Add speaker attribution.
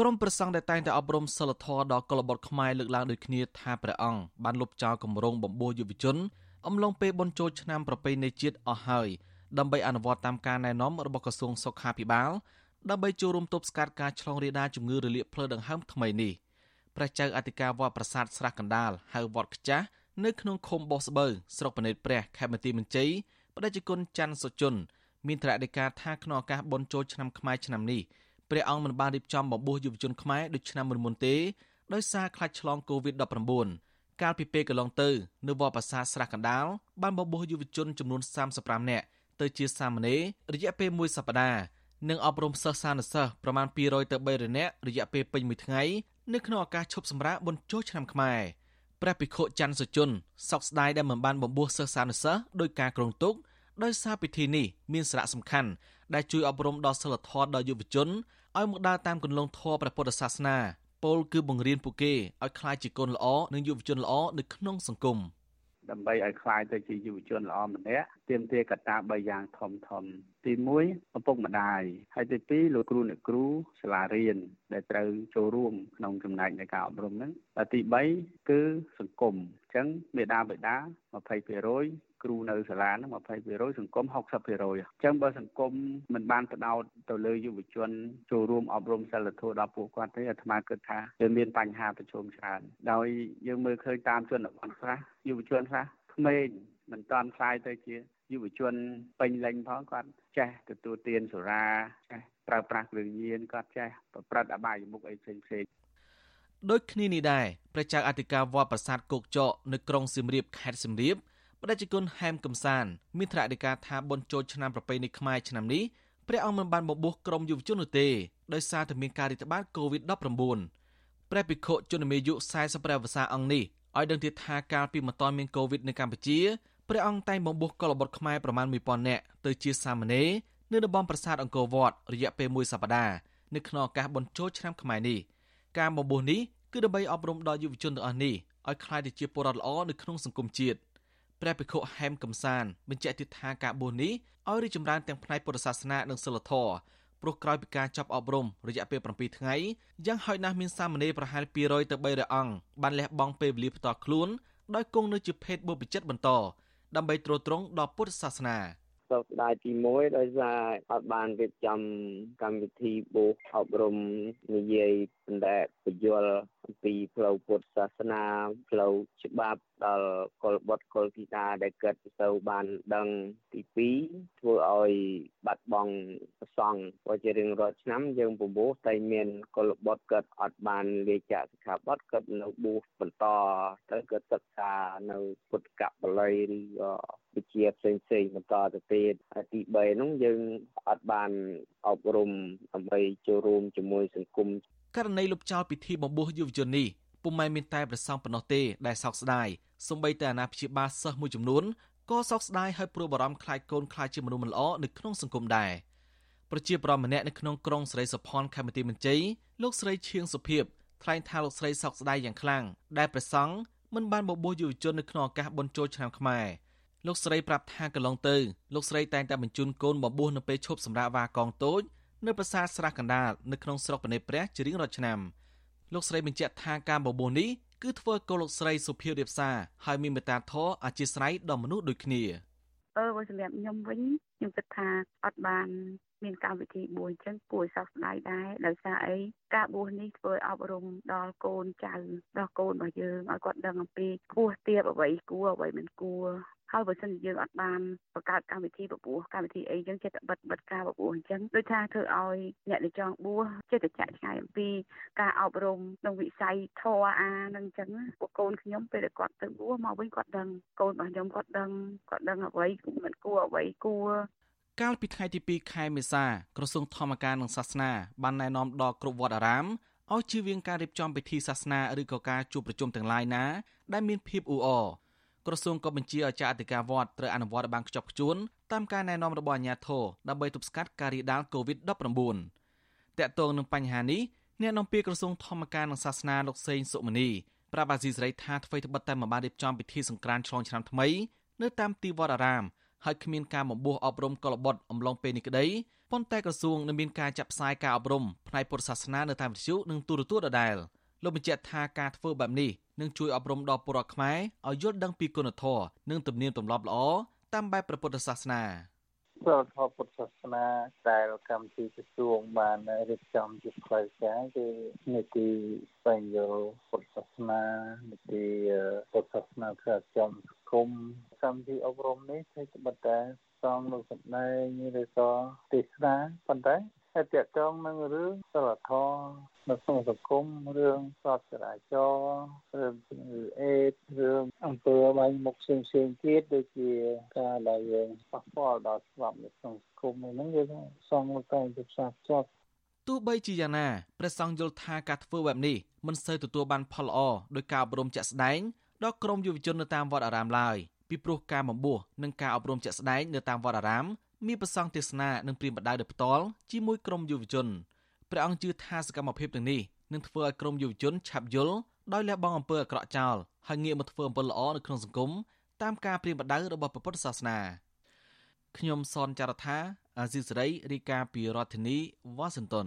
Speaker 1: ក្រុមប្រសង់ដែលតែងតែអប់រំសិលធម៌ដល់កុលបុត្រខ្មែរលើកឡើងដូចគ្នាថាព្រះអង្គបានលុបចោលគម្រោងបំពោះយុវជនអំឡុងពេលបុណ្យចូលឆ្នាំប្រពៃណីជាតិអស់ហើយដើម្បីអនុវត្តតាមការណែនាំរបស់ក្រសួងសុខាភិបាលដើម្បីចូលរួមទប់ស្កាត់ការឆ្លងរាលដាលជំងឺរលាកភ្លើដង្ហើមថ្មីនេះព្រះចៅអធិការវត្តប្រាសាទស្រះកណ្ដាលហៅវត្តខ្ចាស់នៅក្នុងឃុំបោះស្បូវស្រុកបណិតព្រះខេមរទីមន្ជ័យបដិជគុណច័ន្ទសុជន មានត្រាដីកាថាក្នុងឱកាសបុណ្យចូលឆ្នាំខ្មែរឆ្នាំនេះ ព្រះអង្គមិនបានរៀបចំបបួសយុវជនខ្មែរដូចឆ្នាំមុនមុនទេដោយសារខ្លាចឆ្លង COVID-19 កាលពីពេលកន្លងទៅនៅវត្តប្រាសាទស្រះកណ្ដាលបានបបួសយុវជនចំនួន35នាក់ទៅជាសាមណេររយៈពេលមួយសប្តាហ៍និងអប់រំសិស្សសានុសិស្សប្រមាណ200ទៅ300នាក់រយៈពេលពេញមួយថ្ងៃនៅក្នុងឱកាសឈប់សម្រាកបុណ្យចូលឆ្នាំខ្មែរព្រះភិក្ខុច័ន្ទសុជនសោកស្ដាយដែលមិនបានបំពោះសិស្សសានុសិស្សដោយការគ្រងទុកដោយសារពិធីនេះមានសារៈសំខាន់ ដែលជួយអប់រំដល់សិលធម៌ដល់យុវជនឲ្យមកដើរតាមគន្លងធម៌ព្រះពុទ្ធសាសនាពលគឺបង្រៀនពួកគេឲ្យក្លាយជាកូនល្អនិងយុវជនល្អនៅក្នុងសង្គម
Speaker 2: ដើម្បីឲ្យក្លាយទៅជាយុវជនល្អម្នាក់ទាមទារកត្តា3យ៉ាងធំធំ ទី1ឪពុកម្ដាយហើយទី2លោកគ្រូអ្នកគ្រូសាលារៀនដែលត្រូវចូលរួមក្នុងចំណែកនៃការអប់រំហ្នឹងហើយ ទី3គឺសង្គមអញ្ចឹងមេដាបេដា20%គ្រូនៅសាលាហ្នឹង20%សង្គម60%អញ្ចឹងបើសង្គមមិនបានផ្ដោតទៅលើយុវជនចូលរួមអប់រំសិលធម៌ដល់ពួកគាត់ទេអាត្មាគិតថាវាមានបញ្ហាប្រឈមច្រើនដោយយើងមើលឃើញតាមជនបទខ្លះយុវជនខ្លះក្មេងមិនតាន់ខ្លាយទៅជាយុវជនពេញលេញផងគាត់ចេះទទួលទានសុរាចេះប្រើប្រាស់គ្រឿងញៀនគាត់ចេះប្រព្រឹត្តអបាយមុខអីផ្សេងផ្សេង
Speaker 1: ដូចគ្នានេះដែរព្រះចៅអធិការវត្តប្រាសាទគោកចកនៅក្រុងសៀមរាបខេត្តសៀមរាបបដិជគុណហែមកំសានមានថ្នាក់ដឹកការថាបុណ្យចូលឆ្នាំប្រពៃណីខ្មែរឆ្នាំនេះព្រះអង្គមិនបានបបួសក្រុមយុវជននោះទេដោយសារតែមានការរីករាលដាល COVID-19 ព្រះភិក្ខុជនមេយុ45វស្សាអង្គនេះឲ្យដឹងទៀតថាកាលពីមិនទាន់មាន COVID នៅកម្ពុជាព្រះអង្គតែងបំពុះកុលបុត្រខ្មែរប្រមាណ1000នាក់ទៅជាសាមណេរនៅតំបន់ប្រាសាទអង្គរវត្តរយៈពេលមួយសប្តាហ៍នៅក្នុងឱកាសបុណ្យចូលឆ្នាំខ្មែរនេះ ការបំពុះនេះគឺដើម្បីអប់រំដល់យុវជនទាំងអស់នេះឲ្យក្លាយទៅជាពលរដ្ឋល្អនៅក្នុងសង្គមជាតិព្រះភិក្ខុហែមកំសានបញ្ជាក់ទៀតថាការបួសនេះឲ្យរីកចម្រើនទាំងផ្នែកពុទ្ធសាសនានិងសិលធម៌ព្រោះក្រោយពីការចាប់អប់រំរយៈពេល7ថ្ងៃយ៉ាងហោចណាស់មានសាមណេរប្រហែល200ទៅ300អង្គបានលះបង់ពេលវេលាផ្ទាល់ខ្លួនដោយគង់នៅជាភេទបុព្វជិតបន្តដើម្បីទ្រទ្រង់ដល់ពុទ្ធសាសនា
Speaker 3: សោកស្ដាយទី1ដោយសារអត់បានរៀបចំកម្មវិធីបូសអប់រំនិយាយបណ្ដែតបញ្យលអំពីផ្លូវពុទ្ធសាសនាផ្លូវច្បាប់ដល់កុលបុត្រកុលធីតាដែលកើតទៅបានដឹងទី2ធ្វើឲ្យបាត់បង់ប្រ សង់ព្រោះជារៀងរាល់ឆ្នាំយើងពពោះតែមានកុលបុត្រកើតអត់បានលាចាកសិក្ខាបទកើតនៅបួសបន្តទៅកើតសិក្សានៅពុទ្ធកបល័យឬក៏វិជាផ្សេងផ្សេងបន្តទៅទៀតហើយទី3ហ្នឹងយើងអត់បានអប់រំដើម្បីចូលរួមជាមួយសង្គម
Speaker 1: ករណីលុបចោលពិធីបំពោះយុវជននេះពុំមែនមានតែប្រសងប៉ុណ្ណោះទេដែលសោកស្ដាយសម្បីតែអាណាព្យាបាលសិស្សមួយចំនួនក៏សោកស្ដាយហើយព្រួយបារម្ភខ្លាចកូនខ្លាចជាមនុស្សមិនល្អនៅក្នុងសង្គមដែរ ប្រជាប្រដ្ឋម្នាក់នៅក្នុងក្រុងស្រីសុផនខេមរទីមន្ជ័យលោកស្រីឈៀងសុភីបថ្លែងថាលោកស្រីសោកស្ដាយយ៉ាងខ្លាំងដែលប្រសង់មិនបានបបួលយុវជននៅក្នុងឱកាសបុណ្យចូលឆ្នាំខ្មែរលោកស្រីប្រាប់ថាកន្លងទៅលោកស្រីតែងតែបញ្ជូនកូនបបួសនៅពេលឈប់សម្រាកវ៉ាកងតូចនៅប្រាសាទស្រះកណ្ដាលនៅក្នុងស្រុកបណេព្រះជារៀងរាល់ឆ្នាំលោកស្រីបញ្ជាក់ថាការបបួសនេះគឺធ្វើកូនលោកស្រីសុភារៀបសារហើយមានមេត្តាធម៌អធិស្ស្រ័យដល់មនុស្សដូចគ្នា
Speaker 4: អឺបើសម្រាប់ខ្ញុំវិញខ្ញុំគិតថាអត់បានមានកម្មវិធីបួសអញ្ចឹងគួរសោកស្ដាយដែរដោយសារអីការបួសនេះធ្វើអប់រំដល់កូនចៅដល់កូនរបស់យើងឲ្យគាត់ដឹងអំពីគួរទៀបអ្វីគួរអ្វីមិនគួរ ហើយបើសិនជាយើងអត់បានបង្កើតកម្មវិធីបបួសកម្មវិធីអីចឹងចិត្តបិទបិទការបបួសអញ្ចឹងដូចថាធ្វើឲ្យអ្នកដែលចង់បួសចិត្តចាក់ឆ្ងាយអំពីការអប់រំក្នុងវិស័យធម៌អានឹងអញ្ចឹងពួកកូនខ្ញុំពេលដែលគាត់ទៅបួសមកវិញគាត់ដឹងកូនរបស់ខ្ញុំគាត់ដឹងគាត់ដឹងអ្វីមិនគួរអ្វីគួរ
Speaker 1: កាលពីថ្ងៃទី2ខែមេសាក្រសួងធម្មការនិងសាសនាបានណែនាំដល់គ្រប់វត្តអារាមឲ្យជៀសវាងការរៀបចំពិធីសាសនាឬក៏ការជួបប្រជុំទាំងឡាយណាដែលមានភាពអ៊ូអរ ក្រសួងក៏បញ្ជាឲ្យចាអធិការវត្តត្រូវអនុវត្តឲ្យបានខ្ជាប់ខ្ជួនតាមការណែនាំរបស់អាជ្ញាធរដើម្បីទប់ស្កាត់ការរាលដាល COVID-19 តាក់ទងនឹងបញ្ហានេះអ្នកនាំពាក្យក្រសួងធម្មការនិងសាសនាលោកសេងសុមនីប្រាប់អាស៊ីសេរីថាអ្វីត្បិតតែមិនបានរៀបចំពិធីសង្ក្រាន្តឆ្លងឆ្នាំថ្មីនៅតាមទីវត្តអារាមហើយគ្មានការបំពោះអប់រំកុលបុត្រអំឡុងពេលនេះក្តីប៉ុន្តែក្រសួងនៅមានការចាត់ផ្សាយការអប់រំផ្នែកពុទ្ធសាសនានៅតាមវិទ្យុនិងទូរទស្សន៍ដដែលលោកបញ្ជាក់ថាការធ្វើបែបនេះ នឹងជួយអប់រំដល់ពលរដ្ឋខ្មែរឲ្យយល់ដឹងពីគុណធម៌និងទំនៀមទម្លាប់ល្អតាមបែបព្រះពុទ្ធសាសនា
Speaker 5: សិលធម៌ពុទ្ធសាសនាដែលកម្មវិធីក្រសួងបានរៀបចំជាផ្លូវការគឺនីតិបញ្ញោពុទ្ធសាសនានីតិពុទ្ធសាសនាក្រចំសង្គមកម្មវិធីអប់រំនេះគឺត្បិតតែសងលោកសម្ដែងឬក៏ទេសនាប៉ុន្តែ តែតកតងនឹងរឿងសិលធម៌នៅក្នុងសង្គមរឿងសតចរាចរណ៍រឿងជំងឺអេដរឿងអំពើបាញ់មុខផ្សេងផ្សេងទៀតដូចជាការដែលយើងប៉ះពាល់ដល់ច្បាប់នៅក្នុងសង្គមហ្នឹងយើងសងតែទៅផ្សារភ្ជាប់
Speaker 1: ទោះបីជាយ៉ាងណាព្រះសង្ឃយល់ថាការធ្វើបែបនេះមិនសូវទទួលបានផលល្អដោយការអប់រំជាក់ស្ដែងដល់ក្រុមយុវជននៅតាមវត្តអារាមឡើយពីព្រោះការបំពោះនិងការអប់រំជាក់ស្ដែងនៅតាមវត្តអារាម មានប្រសង់ទេសនានិងព្រាមបដៅដោយផ្ទាល់ជាមួយក្រុមយុវជនព្រះអង្គជឿថាសកម្មភាពទាំងនេះនឹងធ្វើឲ្យក្រុមយុវជនឆាប់យល់ដោយលះបង់អំពើអាក្រក់ចោលហើយងាកមកធ្វើអំពើល្អនៅក្នុងសង្គមតាមការព្រាមបដៅរបស់ពុទ្ធសាសនាខ្ញុំសនចាររថាអាស៊ីសេរីរាយការណ៍ពីរដ្ឋធានីវ៉ាស៊ីនតោន